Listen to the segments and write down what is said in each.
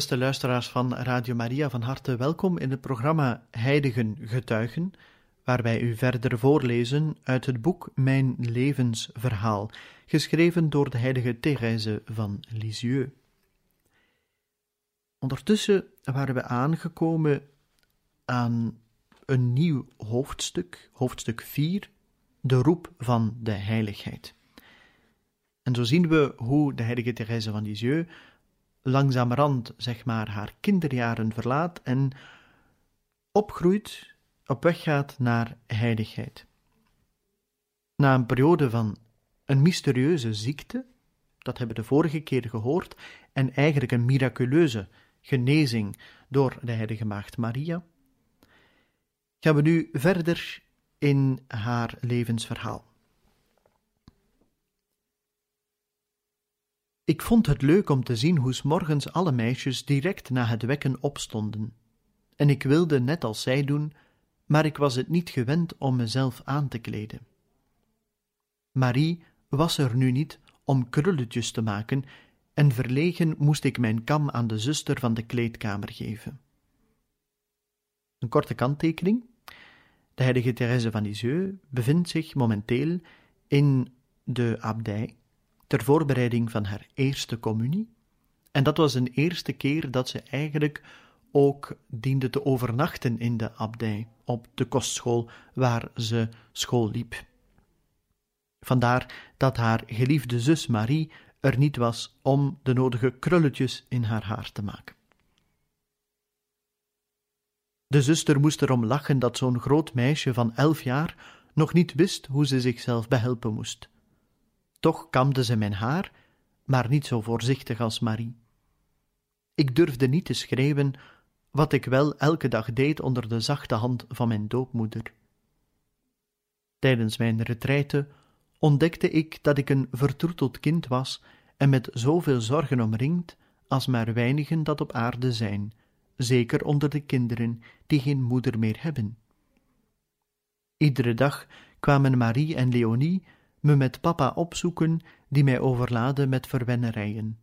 Beste luisteraars van Radio Maria, van harte welkom in het programma Heiligen Getuigen, waar wij u verder voorlezen uit het boek Mijn levensverhaal, geschreven door de heilige Thérèse van Lisieux. Ondertussen waren we aangekomen aan een nieuw hoofdstuk, hoofdstuk 4, de roep van de heiligheid. En zo zien we hoe de heilige Thérèse van Lisieux langzamerhand zeg maar haar kinderjaren verlaat en opgroeit, op weg gaat naar heiligheid. Na een periode van een mysterieuze ziekte, dat hebben we de vorige keer gehoord, en eigenlijk een miraculeuze genezing door de heilige maagd Maria, gaan we nu verder in haar levensverhaal. Ik vond het leuk om te zien hoe s morgens alle meisjes direct na het wekken opstonden. En ik wilde net als zij doen, maar ik was het niet gewend om mezelf aan te kleden. Marie was er nu niet om krulletjes te maken, en verlegen moest ik mijn kam aan de zuster van de kleedkamer geven. Een korte kanttekening. De heilige Therese van Lisieux bevindt zich momenteel in de abdij ter voorbereiding van haar eerste communie. En dat was een eerste keer dat ze eigenlijk ook diende te overnachten in de abdij, op de kostschool waar ze school liep. Vandaar dat haar geliefde zus Marie er niet was om de nodige krulletjes in haar haar te maken. De zuster moest erom lachen dat zo'n groot meisje van elf jaar nog niet wist hoe ze zichzelf behelpen moest. Toch kamde ze mijn haar, maar niet zo voorzichtig als Marie. Ik durfde niet te schreeuwen, wat ik wel elke dag deed onder de zachte hand van mijn doopmoeder. Tijdens mijn retraite ontdekte ik dat ik een vertroeteld kind was en met zoveel zorgen omringd als maar weinigen dat op aarde zijn, zeker onder de kinderen die geen moeder meer hebben. Iedere dag kwamen Marie en Leonie me met papa opzoeken, die mij overlaadde met verwennerijen.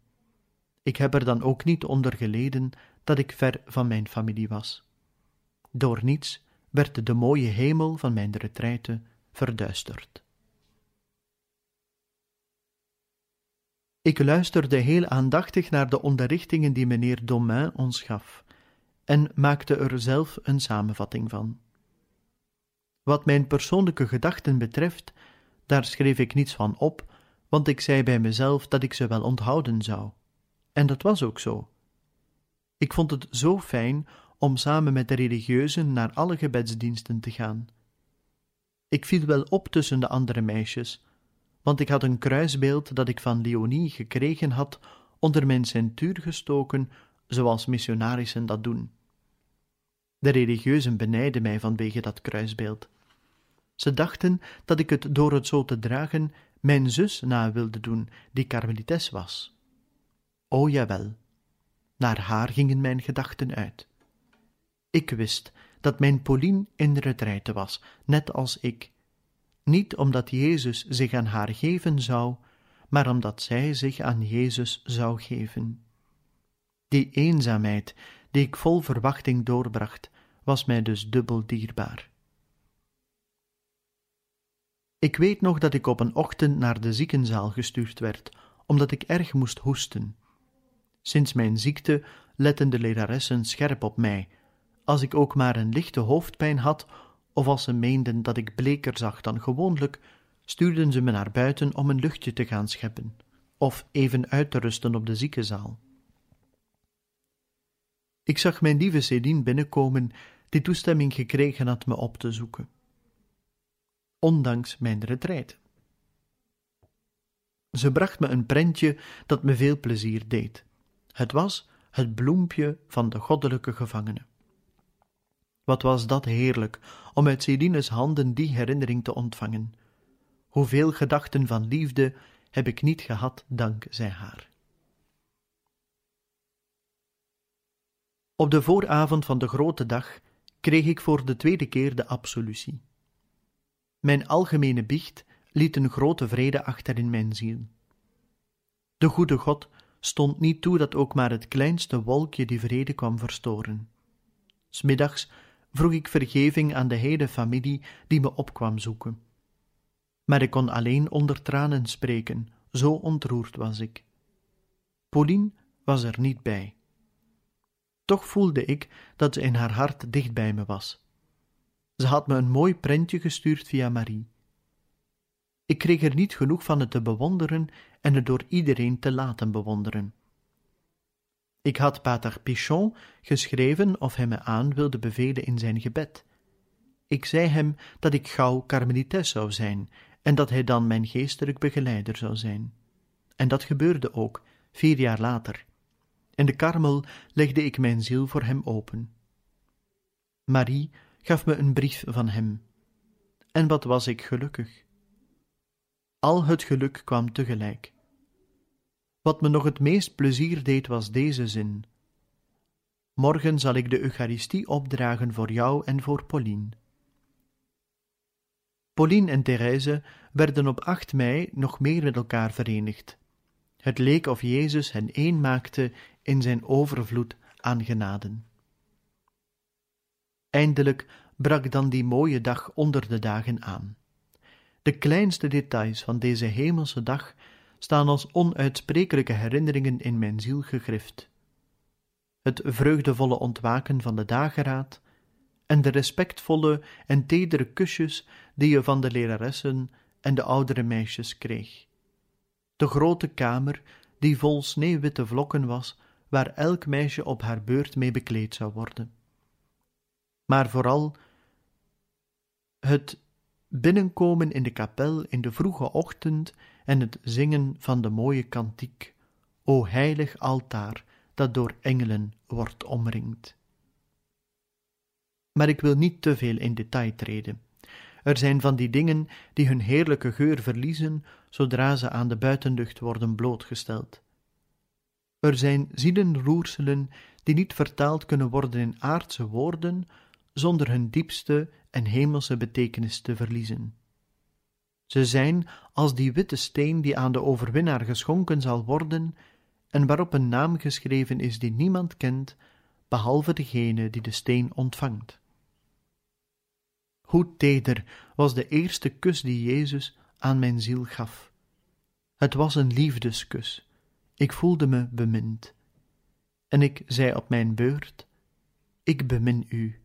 Ik heb er dan ook niet onder geleden dat ik ver van mijn familie was. Door niets werd de mooie hemel van mijn retraite verduisterd. Ik luisterde heel aandachtig naar de onderrichtingen die meneer Domain ons gaf en maakte er zelf een samenvatting van. Wat mijn persoonlijke gedachten betreft, daar schreef ik niets van op, want ik zei bij mezelf dat ik ze wel onthouden zou. En dat was ook zo. Ik vond het zo fijn om samen met de religieuzen naar alle gebedsdiensten te gaan. Ik viel wel op tussen de andere meisjes, want ik had een kruisbeeld dat ik van Leonie gekregen had onder mijn centuur gestoken, zoals missionarissen dat doen. De religieuzen benijden mij vanwege dat kruisbeeld. Ze dachten dat ik het door het zo te dragen mijn zus na wilde doen, die karmelites was. O jawel, naar haar gingen mijn gedachten uit. Ik wist dat mijn Pauline in retraite was, net als ik, niet omdat Jezus zich aan haar geven zou, maar omdat zij zich aan Jezus zou geven. Die eenzaamheid die ik vol verwachting doorbracht, was mij dus dubbel dierbaar. Ik weet nog dat ik op een ochtend naar de ziekenzaal gestuurd werd, omdat ik erg moest hoesten. Sinds mijn ziekte letten de leraressen scherp op mij. Als ik ook maar een lichte hoofdpijn had, of als ze meenden dat ik bleker zag dan gewoonlijk, stuurden ze me naar buiten om een luchtje te gaan scheppen, of even uit te rusten op de ziekenzaal. Ik zag mijn lieve Céline binnenkomen, die toestemming gekregen had me op te zoeken. Ondanks mijn retraite. Ze bracht me een prentje dat me veel plezier deed. Het was het bloempje van de goddelijke gevangene. Wat was dat heerlijk om uit Celines handen die herinnering te ontvangen. Hoeveel gedachten van liefde heb ik niet gehad dankzij haar. Op de vooravond van de grote dag kreeg ik voor de tweede keer de absolutie. Mijn algemene biecht liet een grote vrede achter in mijn ziel. De goede God stond niet toe dat ook maar het kleinste wolkje die vrede kwam verstoren. Smiddags vroeg ik vergeving aan de hele familie die me opkwam zoeken. Maar ik kon alleen onder tranen spreken, zo ontroerd was ik. Pauline was er niet bij. Toch voelde ik dat ze in haar hart dicht bij me was. Ze had me een mooi prentje gestuurd via Marie. Ik kreeg er niet genoeg van het te bewonderen en het door iedereen te laten bewonderen. Ik had pater Pichon geschreven of hij me aan wilde bevelen in zijn gebed. Ik zei hem dat ik gauw karmelites zou zijn en dat hij dan mijn geestelijk begeleider zou zijn. En dat gebeurde ook, vier jaar later. In de karmel legde ik mijn ziel voor hem open. Marie gaf me een brief van hem. En wat was ik gelukkig. Al het geluk kwam tegelijk. Wat me nog het meest plezier deed was deze zin. Morgen zal ik de Eucharistie opdragen voor jou en voor Pauline. Pauline en Therese werden op 8 mei nog meer met elkaar verenigd. Het leek of Jezus hen één maakte in zijn overvloed aan genaden. Eindelijk brak dan die mooie dag onder de dagen aan. De kleinste details van deze hemelse dag staan als onuitsprekelijke herinneringen in mijn ziel gegrift. Het vreugdevolle ontwaken van de dageraad en de respectvolle en tedere kusjes die je van de leraressen en de oudere meisjes kreeg. De grote kamer die vol sneeuwwitte vlokken was, waar elk meisje op haar beurt mee bekleed zou worden. Maar vooral het binnenkomen in de kapel in de vroege ochtend en het zingen van de mooie kantiek, O heilig altaar, dat door engelen wordt omringd. Maar ik wil niet te veel in detail treden. Er zijn van die dingen die hun heerlijke geur verliezen zodra ze aan de buitenlucht worden blootgesteld. Er zijn zielenroerselen die niet vertaald kunnen worden in aardse woorden zonder hun diepste en hemelse betekenis te verliezen. Ze zijn als die witte steen die aan de overwinnaar geschonken zal worden en waarop een naam geschreven is die niemand kent, behalve degene die de steen ontvangt. Hoe teder was de eerste kus die Jezus aan mijn ziel gaf. Het was een liefdeskus. Ik voelde me bemind. En ik zei op mijn beurt: Ik bemin u.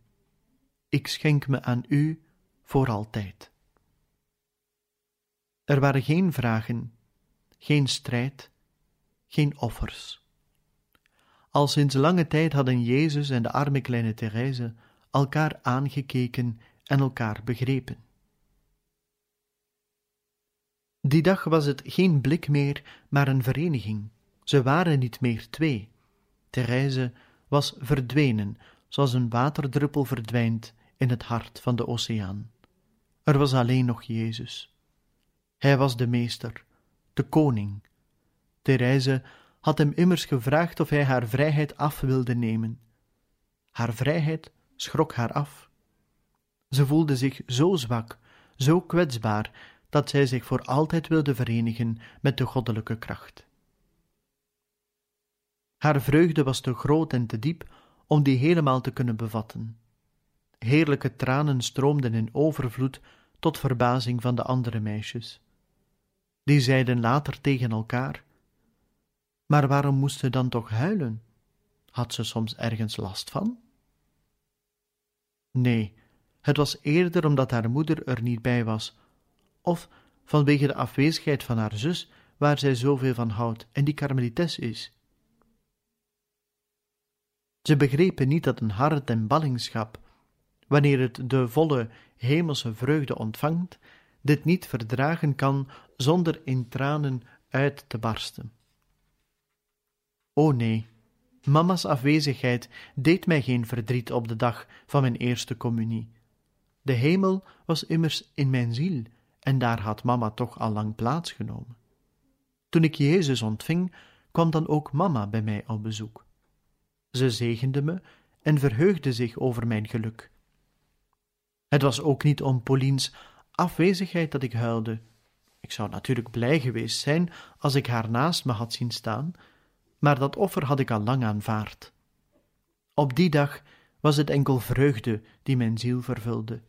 Ik schenk me aan u voor altijd. Er waren geen vragen, geen strijd, geen offers. Al sinds lange tijd hadden Jezus en de arme kleine Therese elkaar aangekeken en elkaar begrepen. Die dag was het geen blik meer, maar een vereniging. Ze waren niet meer twee. Therese was verdwenen, zoals een waterdruppel verdwijnt in het hart van de oceaan. Er was alleen nog Jezus. Hij was de meester, de koning. Therese had hem immers gevraagd of hij haar vrijheid af wilde nemen. Haar vrijheid schrok haar af. Ze voelde zich zo zwak, zo kwetsbaar, dat zij zich voor altijd wilde verenigen met de goddelijke kracht. Haar vreugde was te groot en te diep om die helemaal te kunnen bevatten. Heerlijke tranen stroomden in overvloed tot verbazing van de andere meisjes. Die zeiden later tegen elkaar: Maar waarom moest ze dan toch huilen? Had ze soms ergens last van? Nee, het was eerder omdat haar moeder er niet bij was, of vanwege de afwezigheid van haar zus, waar zij zoveel van houdt en die karmelites is. Ze begrepen niet dat een hart en ballingschap, wanneer het de volle hemelse vreugde ontvangt, dit niet verdragen kan zonder in tranen uit te barsten. O nee, mama's afwezigheid deed mij geen verdriet op de dag van mijn eerste communie. De hemel was immers in mijn ziel, en daar had mama toch al lang plaats genomen. Toen ik Jezus ontving, kwam dan ook mama bij mij op bezoek. Ze zegende me en verheugde zich over mijn geluk. Het was ook niet om Pauliens afwezigheid dat ik huilde. Ik zou natuurlijk blij geweest zijn als ik haar naast me had zien staan, maar dat offer had ik al lang aanvaard. Op die dag was het enkel vreugde die mijn ziel vervulde.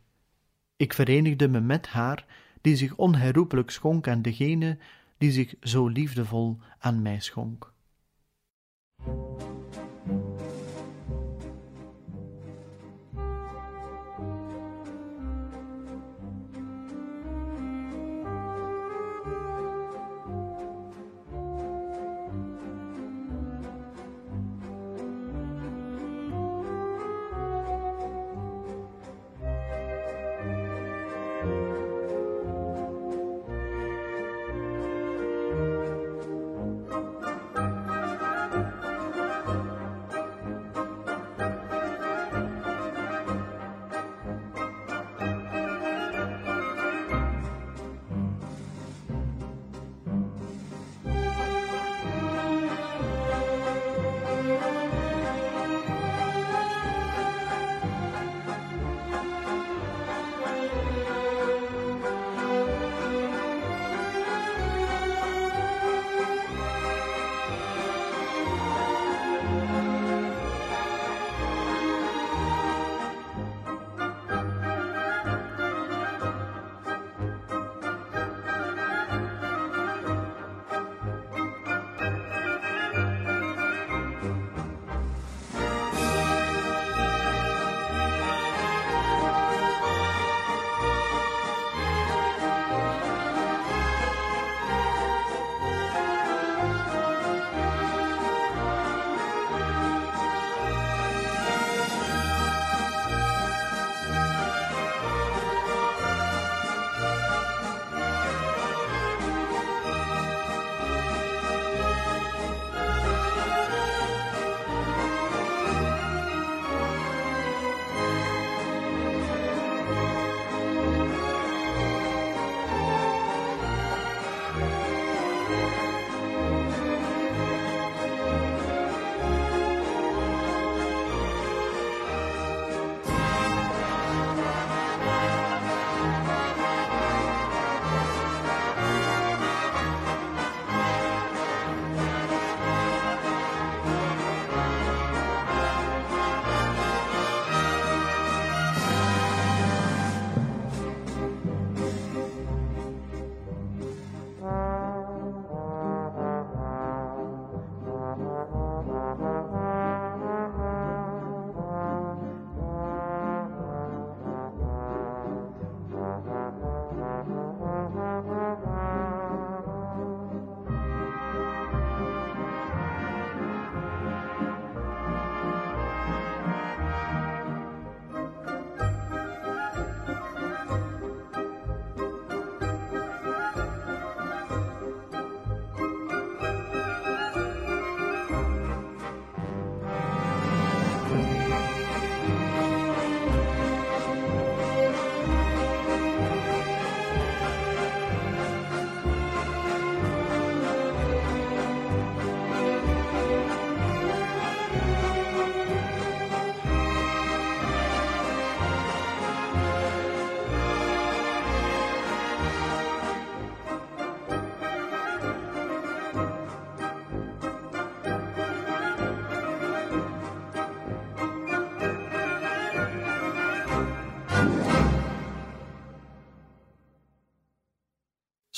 Ik verenigde me met haar, die zich onherroepelijk schonk aan degene die zich zo liefdevol aan mij schonk.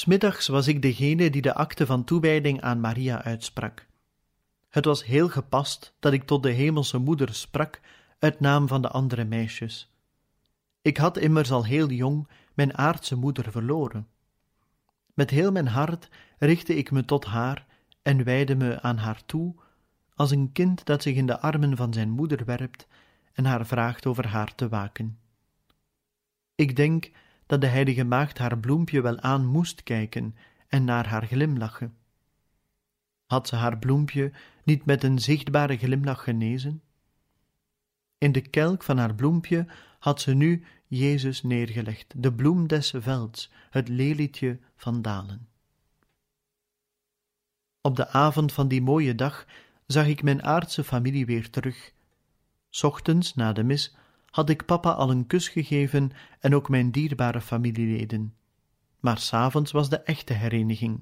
Smiddags was ik degene die de akte van toewijding aan Maria uitsprak. Het was heel gepast dat ik tot de hemelse moeder sprak uit naam van de andere meisjes. Ik had immers al heel jong mijn aardse moeder verloren. Met heel mijn hart richtte ik me tot haar en wijde me aan haar toe, als een kind dat zich in de armen van zijn moeder werpt en haar vraagt over haar te waken. Ik denk dat de heilige maagd haar bloempje wel aan moest kijken en naar haar glimlachen. Had ze haar bloempje niet met een zichtbare glimlach genezen? In de kelk van haar bloempje had ze nu Jezus neergelegd, de bloem des velds, het lelietje van Dalen. Op de avond van die mooie dag zag ik mijn aardse familie weer terug. Ochtends, na de mis, had ik papa al een kus gegeven en ook mijn dierbare familieleden. Maar s'avonds was de echte hereniging.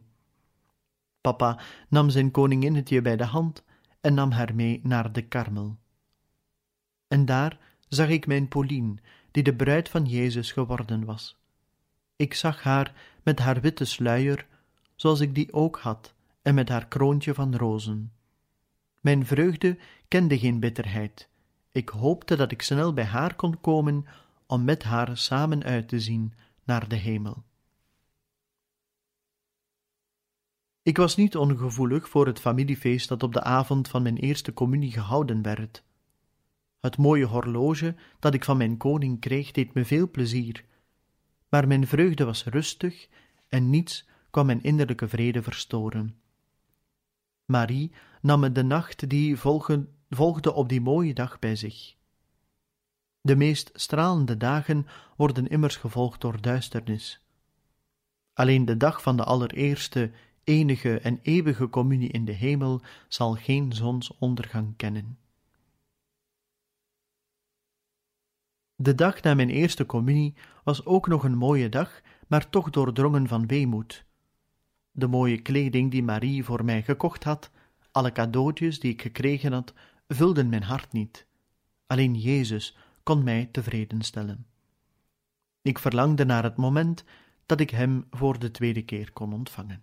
Papa nam zijn koninginnetje bij de hand en nam haar mee naar de karmel. En daar zag ik mijn Pauline, die de bruid van Jezus geworden was. Ik zag haar met haar witte sluier, zoals ik die ook had, en met haar kroontje van rozen. Mijn vreugde kende geen bitterheid. Ik hoopte dat ik snel bij haar kon komen om met haar samen uit te zien naar de hemel. Ik was niet ongevoelig voor het familiefeest dat op de avond van mijn eerste communie gehouden werd. Het mooie horloge dat ik van mijn koning kreeg deed me veel plezier, maar mijn vreugde was rustig en niets kwam mijn innerlijke vrede verstoren. Marie nam me de nacht die volgde op die mooie dag bij zich. De meest stralende dagen worden immers gevolgd door duisternis. Alleen de dag van de allereerste, enige en eeuwige communie in de hemel zal geen zonsondergang kennen. De dag na mijn eerste communie was ook nog een mooie dag, maar toch doordrongen van weemoed. De mooie kleding die Marie voor mij gekocht had, alle cadeautjes die ik gekregen had, vulden mijn hart niet. Alleen Jezus kon mij tevreden stellen. Ik verlangde naar het moment dat ik Hem voor de tweede keer kon ontvangen.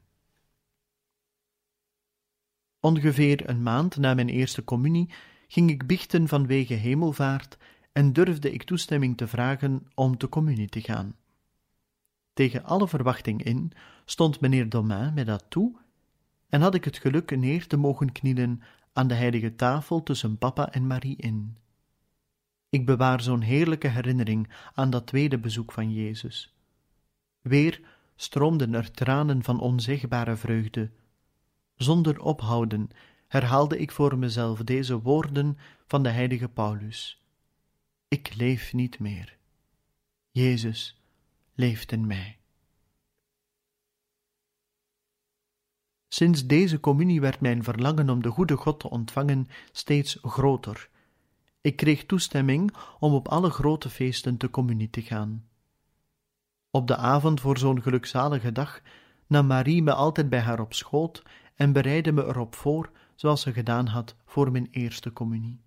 Ongeveer een maand na mijn eerste communie ging ik biechten vanwege hemelvaart en durfde ik toestemming te vragen om te communie te gaan. Tegen alle verwachting in stond meneer Domain mij dat toe en had ik het geluk neer te mogen knielen aan de heilige tafel tussen papa en Marie in. Ik bewaar zo'n heerlijke herinnering aan dat tweede bezoek van Jezus. Weer stroomden er tranen van onzegbare vreugde. Zonder ophouden herhaalde ik voor mezelf deze woorden van de heilige Paulus. Ik leef niet meer. Jezus leeft in mij. Sinds deze communie werd mijn verlangen om de goede God te ontvangen steeds groter. Ik kreeg toestemming om op alle grote feesten te communie te gaan. Op de avond voor zo'n gelukzalige dag nam Marie me altijd bij haar op schoot en bereidde me erop voor, zoals ze gedaan had voor mijn eerste communie.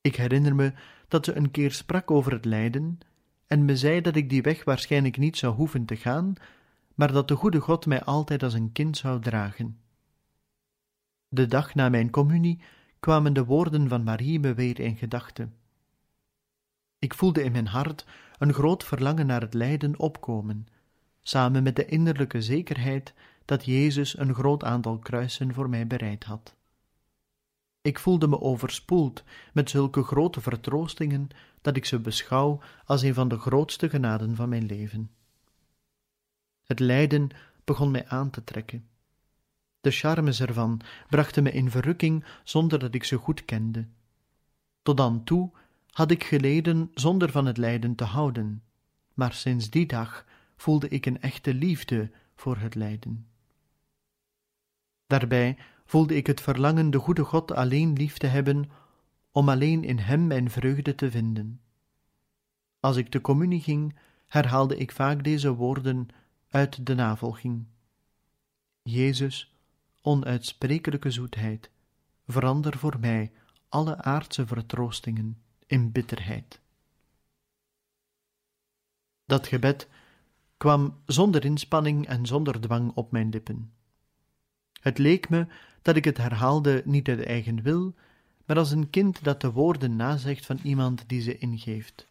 Ik herinner me dat ze een keer sprak over het lijden en me zei dat ik die weg waarschijnlijk niet zou hoeven te gaan, maar dat de goede God mij altijd als een kind zou dragen. De dag na mijn communie kwamen de woorden van Marie me weer in gedachten. Ik voelde in mijn hart een groot verlangen naar het lijden opkomen, samen met de innerlijke zekerheid dat Jezus een groot aantal kruisen voor mij bereid had. Ik voelde me overspoeld met zulke grote vertroostingen dat ik ze beschouw als een van de grootste genaden van mijn leven. Het lijden begon mij aan te trekken. De charmes ervan brachten me in verrukking zonder dat ik ze goed kende. Tot dan toe had ik geleden zonder van het lijden te houden, maar sinds die dag voelde ik een echte liefde voor het lijden. Daarbij voelde ik het verlangen de goede God alleen lief te hebben, om alleen in Hem mijn vreugde te vinden. Als ik de communie ging, herhaalde ik vaak deze woorden uit de navolging. Jezus, onuitsprekelijke zoetheid, verander voor mij alle aardse vertroostingen in bitterheid. Dat gebed kwam zonder inspanning en zonder dwang op mijn lippen. Het leek me dat ik het herhaalde niet uit eigen wil, maar als een kind dat de woorden nazegt van iemand die ze ingeeft.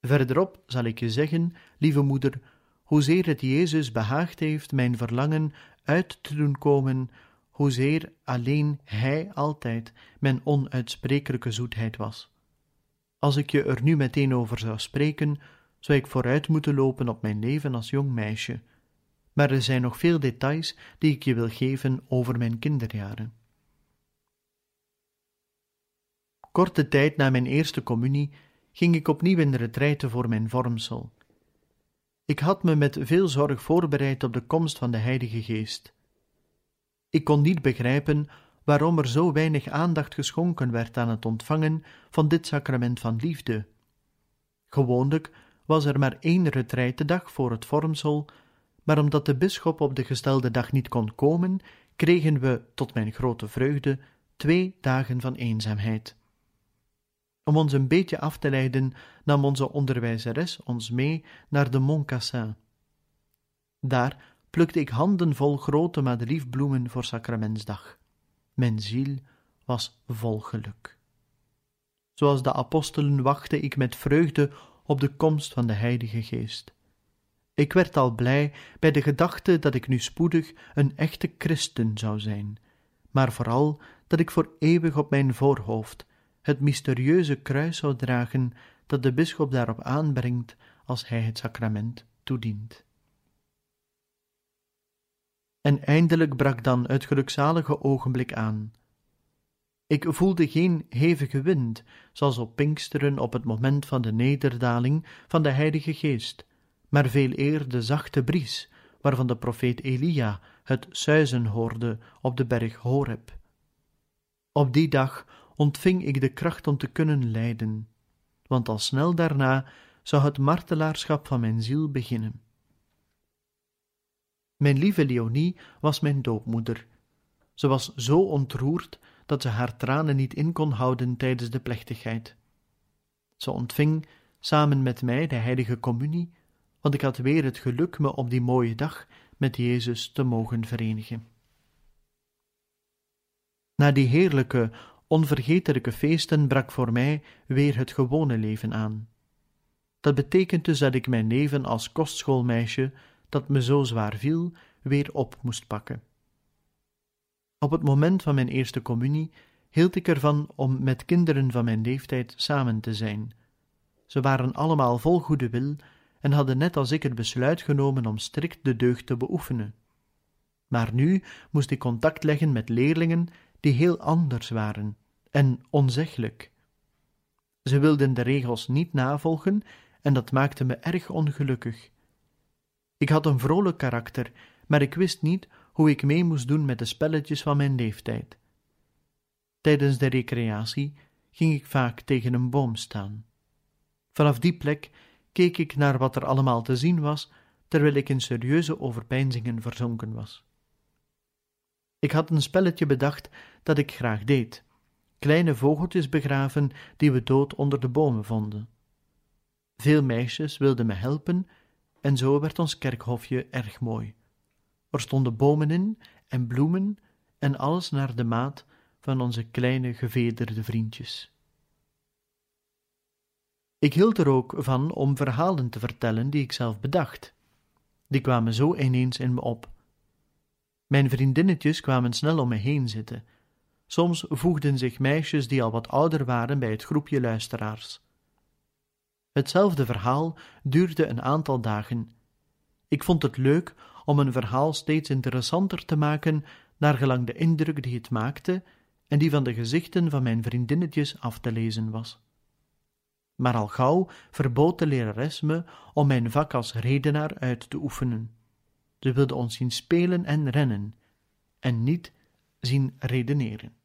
Verderop zal ik je zeggen, lieve moeder, hoezeer het Jezus behaagd heeft mijn verlangen uit te doen komen, hoezeer alleen Hij altijd mijn onuitsprekelijke zoetheid was. Als ik je er nu meteen over zou spreken, zou ik vooruit moeten lopen op mijn leven als jong meisje, maar er zijn nog veel details die ik je wil geven over mijn kinderjaren. Korte tijd na mijn eerste communie ging ik opnieuw in de retraite voor mijn vormsel. Ik had me met veel zorg voorbereid op de komst van de Heilige Geest. Ik kon niet begrijpen waarom er zo weinig aandacht geschonken werd aan het ontvangen van dit sacrament van liefde. Gewoonlijk was er maar één dag voor het vormsel, maar omdat de bisschop op de gestelde dag niet kon komen, kregen we, tot mijn grote vreugde, twee dagen van eenzaamheid. Om ons een beetje af te leiden, nam onze onderwijzeres ons mee naar de Mont Cassin. Daar plukte ik handenvol grote madeliefbloemen voor sacramentsdag. Mijn ziel was vol geluk. Zoals de apostelen wachtte ik met vreugde op de komst van de Heilige Geest. Ik werd al blij bij de gedachte dat ik nu spoedig een echte christen zou zijn, maar vooral dat ik voor eeuwig op mijn voorhoofd het mysterieuze kruis zou dragen dat de bisschop daarop aanbrengt als hij het sacrament toedient. En eindelijk brak dan het gelukzalige ogenblik aan. Ik voelde geen hevige wind, zoals op Pinksteren op het moment van de nederdaling van de Heilige Geest, maar veel eer de zachte bries, waarvan de profeet Elia het suizen hoorde op de berg Horeb. Op die dag ontving ik de kracht om te kunnen lijden, want al snel daarna zou het martelaarschap van mijn ziel beginnen. Mijn lieve Leonie was mijn doopmoeder. Ze was zo ontroerd dat ze haar tranen niet in kon houden tijdens de plechtigheid. Ze ontving samen met mij de heilige communie, want ik had weer het geluk me op die mooie dag met Jezus te mogen verenigen. Na die heerlijke, onvergetelijke feesten brak voor mij weer het gewone leven aan. Dat betekent dus dat ik mijn leven als kostschoolmeisje, dat me zo zwaar viel, weer op moest pakken. Op het moment van mijn eerste communie hield ik ervan om met kinderen van mijn leeftijd samen te zijn. Ze waren allemaal vol goede wil en hadden net als ik het besluit genomen om strikt de deugd te beoefenen. Maar nu moest ik contact leggen met leerlingen die heel anders waren en onzeglijk. Ze wilden de regels niet navolgen en dat maakte me erg ongelukkig. Ik had een vrolijk karakter, maar ik wist niet hoe ik mee moest doen met de spelletjes van mijn leeftijd. Tijdens de recreatie ging ik vaak tegen een boom staan. Vanaf die plek keek ik naar wat er allemaal te zien was, terwijl ik in serieuze overpeinzingen verzonken was. Ik had een spelletje bedacht dat ik graag deed: kleine vogeltjes begraven die we dood onder de bomen vonden. Veel meisjes wilden me helpen, en zo werd ons kerkhofje erg mooi. Er stonden bomen in en bloemen en alles naar de maat van onze kleine gevederde vriendjes. Ik hield er ook van om verhalen te vertellen die ik zelf bedacht. Die kwamen zo ineens in me op. Mijn vriendinnetjes kwamen snel om me heen zitten. Soms voegden zich meisjes die al wat ouder waren bij het groepje luisteraars. Hetzelfde verhaal duurde een aantal dagen. Ik vond het leuk om een verhaal steeds interessanter te maken, naar gelang de indruk die het maakte en die van de gezichten van mijn vriendinnetjes af te lezen was. Maar al gauw verbood de lerares me om mijn vak als redenaar uit te oefenen. Ze wilde ons zien spelen en rennen, en niet zien redeneren.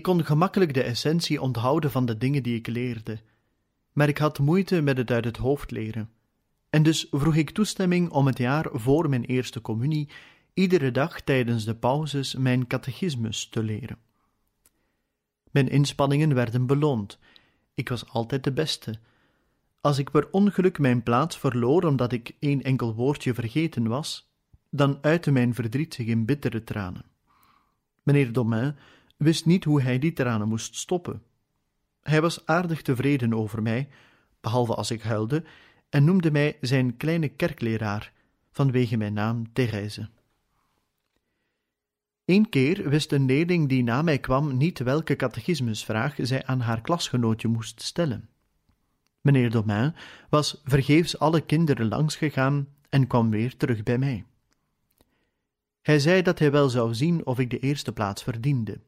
Ik kon gemakkelijk de essentie onthouden van de dingen die ik leerde, maar ik had moeite met het uit het hoofd leren. En dus vroeg ik toestemming om het jaar voor mijn eerste communie iedere dag tijdens de pauzes mijn catechismus te leren. Mijn inspanningen werden beloond. Ik was altijd de beste. Als ik per ongeluk mijn plaats verloor omdat ik één enkel woordje vergeten was, dan uitte mijn verdriet zich in bittere tranen. Meneer Domain wist niet hoe hij die tranen moest stoppen. Hij was aardig tevreden over mij, behalve als ik huilde, en noemde mij zijn kleine kerkleraar, vanwege mijn naam Therese. Eén keer wist een leerling die na mij kwam niet welke catechismusvraag zij aan haar klasgenootje moest stellen. Meneer Domain was vergeefs alle kinderen langsgegaan en kwam weer terug bij mij. Hij zei dat hij wel zou zien of ik de eerste plaats verdiende.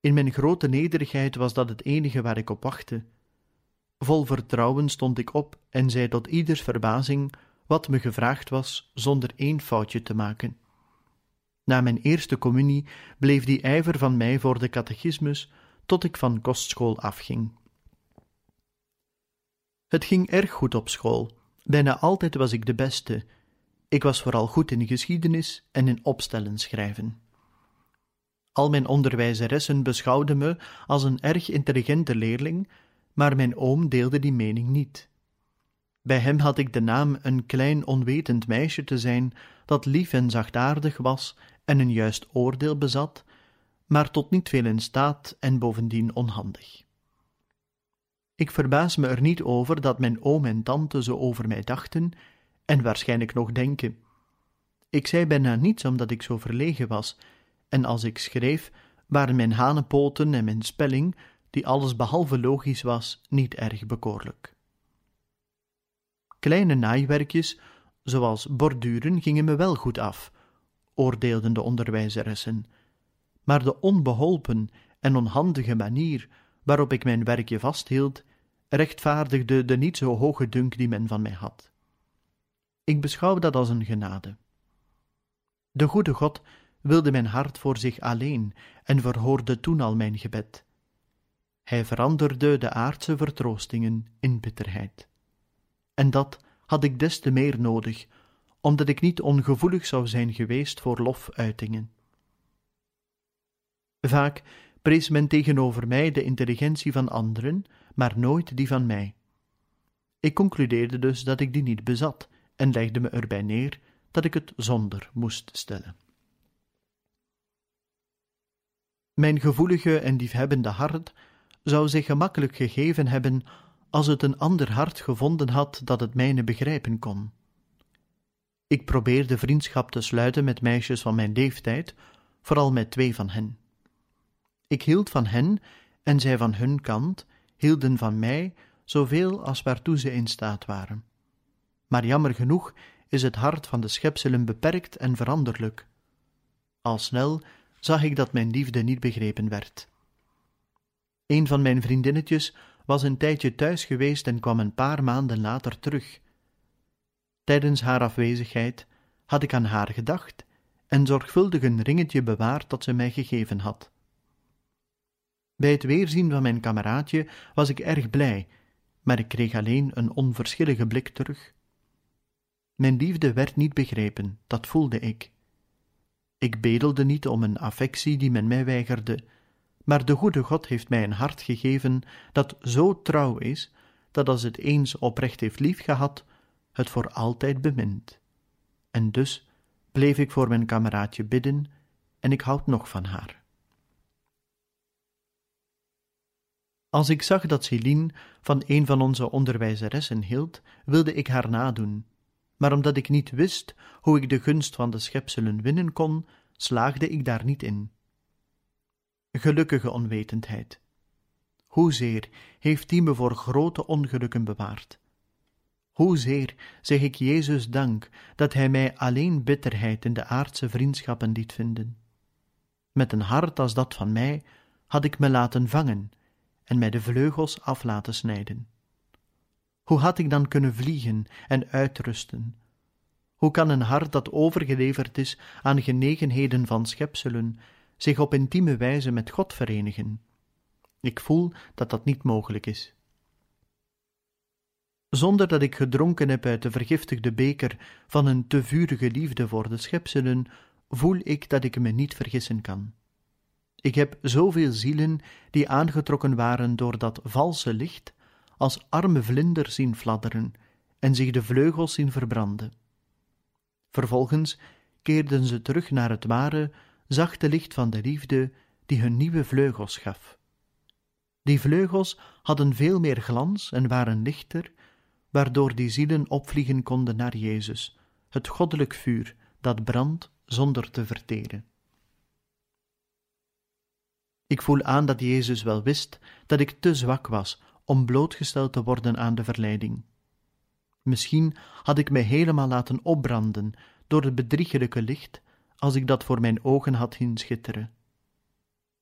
In mijn grote nederigheid was dat het enige waar ik op wachtte. Vol vertrouwen stond ik op en zei tot ieders verbazing wat me gevraagd was, zonder één foutje te maken. Na mijn eerste communie bleef die ijver van mij voor de catechismus tot ik van kostschool afging. Het ging erg goed op school. Bijna altijd was ik de beste. Ik was vooral goed in geschiedenis en in opstellen schrijven. Al mijn onderwijzeressen beschouwden me als een erg intelligente leerling, maar mijn oom deelde die mening niet. Bij hem had ik de naam een klein onwetend meisje te zijn, dat lief en zachtaardig was en een juist oordeel bezat, maar tot niet veel in staat en bovendien onhandig. Ik verbaas me er niet over dat mijn oom en tante zo over mij dachten en waarschijnlijk nog denken. Ik zei bijna niets omdat ik zo verlegen was, en als ik schreef, waren mijn hanenpoten en mijn spelling, die alles behalve logisch was, niet erg bekoorlijk. Kleine naaiwerkjes, zoals borduren, gingen me wel goed af, oordeelden de onderwijzeressen, maar de onbeholpen en onhandige manier waarop ik mijn werkje vasthield, rechtvaardigde de niet zo hoge dunk die men van mij had. Ik beschouw dat als een genade. De goede God wilde mijn hart voor zich alleen en verhoorde toen al mijn gebed. Hij veranderde de aardse vertroostingen in bitterheid. En dat had ik des te meer nodig, omdat ik niet ongevoelig zou zijn geweest voor lofuitingen. Vaak prees men tegenover mij de intelligentie van anderen, maar nooit die van mij. Ik concludeerde dus dat ik die niet bezat en legde me erbij neer dat ik het zonder moest stellen. Mijn gevoelige en liefhebbende hart zou zich gemakkelijk gegeven hebben als het een ander hart gevonden had dat het mijne begrijpen kon. Ik probeerde vriendschap te sluiten met meisjes van mijn leeftijd, vooral met twee van hen. Ik hield van hen en zij van hun kant hielden van mij zoveel als waartoe ze in staat waren. Maar jammer genoeg is het hart van de schepselen beperkt en veranderlijk. Al snel zag ik dat mijn liefde niet begrepen werd. Een van mijn vriendinnetjes was een tijdje thuis geweest en kwam een paar maanden later terug. Tijdens haar afwezigheid had ik aan haar gedacht en zorgvuldig een ringetje bewaard dat ze mij gegeven had. Bij het weerzien van mijn kameraadje was ik erg blij, maar ik kreeg alleen een onverschillige blik terug. Mijn liefde werd niet begrepen, dat voelde ik. Ik bedelde niet om een affectie die men mij weigerde, maar de goede God heeft mij een hart gegeven dat zo trouw is, dat als het eens oprecht heeft liefgehad, het voor altijd bemint. En dus bleef ik voor mijn kameraadje bidden, en ik houd nog van haar. Als ik zag dat Céline van een van onze onderwijzeressen hield, wilde ik haar nadoen, maar omdat ik niet wist hoe ik de gunst van de schepselen winnen kon, slaagde ik daar niet in. Gelukkige onwetendheid. Hoezeer heeft die me voor grote ongelukken bewaard. Hoezeer zeg ik Jezus dank dat Hij mij alleen bitterheid in de aardse vriendschappen liet vinden. Met een hart als dat van mij had ik me laten vangen en mij de vleugels af laten snijden. Hoe had ik dan kunnen vliegen en uitrusten? Hoe kan een hart dat overgeleverd is aan genegenheden van schepselen zich op intieme wijze met God verenigen. Ik voel dat dat niet mogelijk is. Zonder dat ik gedronken heb uit de vergiftigde beker van een te vurige liefde voor de schepselen, voel ik dat ik me niet vergissen kan. Ik heb zoveel zielen die aangetrokken waren door dat valse licht, als arme vlinders zien fladderen en zich de vleugels zien verbranden. Vervolgens keerden ze terug naar het ware, zachte licht van de liefde die hun nieuwe vleugels gaf. Die vleugels hadden veel meer glans en waren lichter, waardoor die zielen opvliegen konden naar Jezus, het goddelijk vuur dat brandt zonder te verteren. Ik voel aan dat Jezus wel wist dat ik te zwak was om blootgesteld te worden aan de verleiding. Misschien had ik mij helemaal laten opbranden door het bedriegelijke licht als ik dat voor mijn ogen had zien schitteren.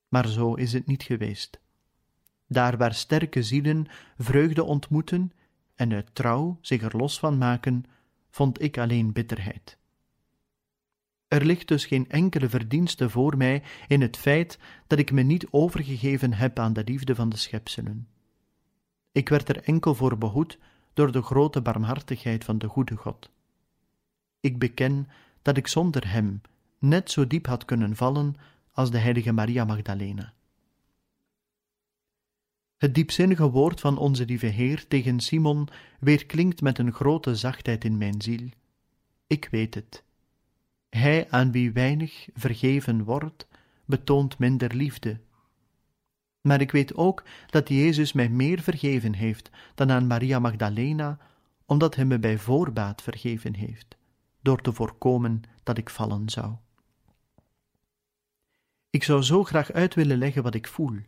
Maar zo is het niet geweest. Daar waar sterke zielen vreugde ontmoeten en uit trouw zich er los van maken, vond ik alleen bitterheid. Er ligt dus geen enkele verdienste voor mij in het feit dat ik me niet overgegeven heb aan de liefde van de schepselen. Ik werd er enkel voor behoed door de grote barmhartigheid van de goede God. Ik beken dat ik zonder hem net zo diep had kunnen vallen als de heilige Maria Magdalena. Het diepzinnige woord van onze lieve Heer tegen Simon weerklinkt met een grote zachtheid in mijn ziel. Ik weet het. Hij aan wie weinig vergeven wordt, betoont minder liefde. Maar ik weet ook dat Jezus mij meer vergeven heeft dan aan Maria Magdalena, omdat hij me bij voorbaat vergeven heeft, door te voorkomen dat ik vallen zou. Ik zou zo graag uit willen leggen wat ik voel.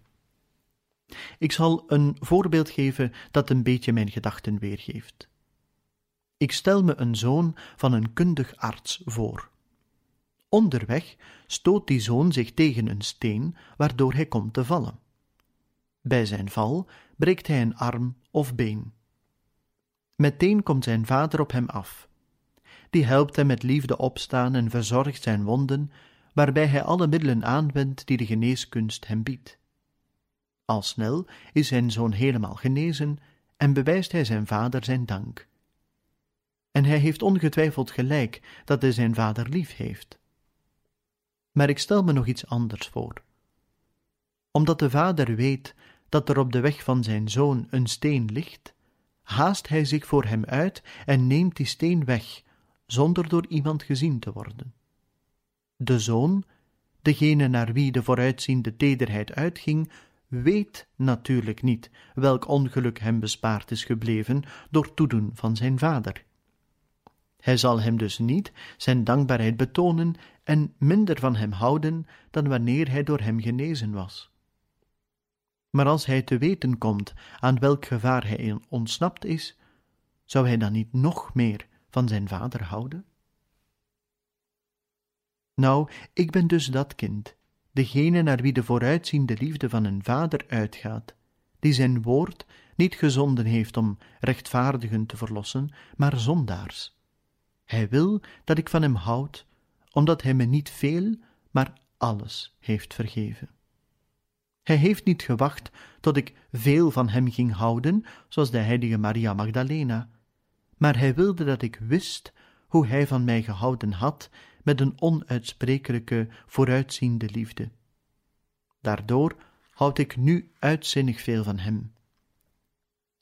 Ik zal een voorbeeld geven dat een beetje mijn gedachten weergeeft. Ik stel me een zoon van een kundig arts voor. Onderweg stoot die zoon zich tegen een steen, waardoor hij komt te vallen. Bij zijn val breekt hij een arm of been. Meteen komt zijn vader op hem af. Die helpt hem met liefde opstaan en verzorgt zijn wonden, waarbij hij alle middelen aanwendt die de geneeskunst hem biedt. Al snel is zijn zoon helemaal genezen en bewijst hij zijn vader zijn dank. En hij heeft ongetwijfeld gelijk dat hij zijn vader lief heeft. Maar ik stel me nog iets anders voor. Omdat de vader weet dat er op de weg van zijn zoon een steen ligt, haast hij zich voor hem uit en neemt die steen weg, zonder door iemand gezien te worden. De zoon, degene naar wie de vooruitziende tederheid uitging, weet natuurlijk niet welk ongeluk hem bespaard is gebleven door toedoen van zijn vader. Hij zal hem dus niet zijn dankbaarheid betonen en minder van hem houden dan wanneer hij door hem genezen was. Maar als hij te weten komt aan welk gevaar hij ontsnapt is, zou hij dan niet nog meer van zijn vader houden? Nou, ik ben dus dat kind, degene naar wie de vooruitziende liefde van een vader uitgaat, die zijn woord niet gezonden heeft om rechtvaardigen te verlossen, maar zondaars. Hij wil dat ik van hem houd, omdat hij me niet veel, maar alles heeft vergeven. Hij heeft niet gewacht tot ik veel van hem ging houden, zoals de heilige Maria Magdalena, maar hij wilde dat ik wist hoe hij van mij gehouden had met een onuitsprekelijke, vooruitziende liefde. Daardoor houd ik nu uitzinnig veel van hem.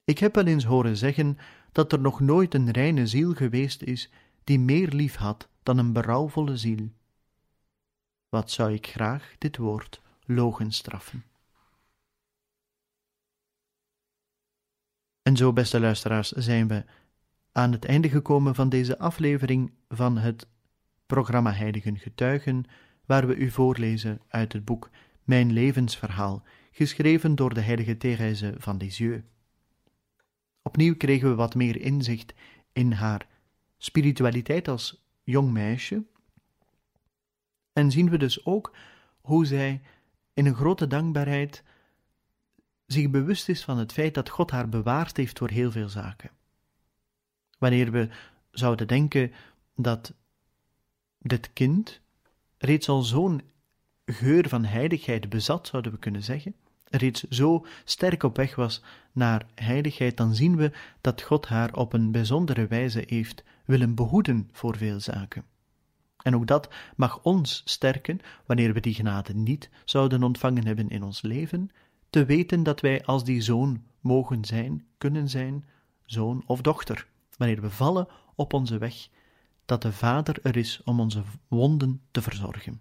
Ik heb wel eens horen zeggen dat er nog nooit een reine ziel geweest is die meer lief had dan een berouwvolle ziel. Wat zou ik graag dit woord logenstraffen. En zo, beste luisteraars, zijn we aan het einde gekomen van deze aflevering van het programma Heiligen Getuigen, waar we u voorlezen uit het boek Mijn levensverhaal, geschreven door de heilige Therese van Lisieux. Opnieuw kregen we wat meer inzicht in haar spiritualiteit als jong meisje. En zien we dus ook hoe zij in een grote dankbaarheid zich bewust is van het feit dat God haar bewaard heeft voor heel veel zaken. Wanneer we zouden denken dat dit kind reeds al zo'n geur van heiligheid bezat, zouden we kunnen zeggen, reeds zo sterk op weg was naar heiligheid, dan zien we dat God haar op een bijzondere wijze heeft willen behoeden voor veel zaken. En ook dat mag ons sterken wanneer we die genade niet zouden ontvangen hebben in ons leven, te weten dat wij als die zoon mogen zijn, kunnen zijn, zoon of dochter, wanneer we vallen op onze weg, dat de Vader er is om onze wonden te verzorgen.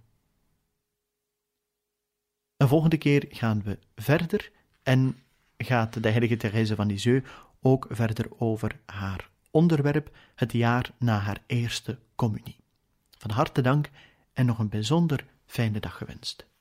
Een volgende keer gaan we verder en gaat de heilige Therese van Lisieux ook verder over haar onderwerp, het jaar na haar eerste communie. Van harte dank en nog een bijzonder fijne dag gewenst.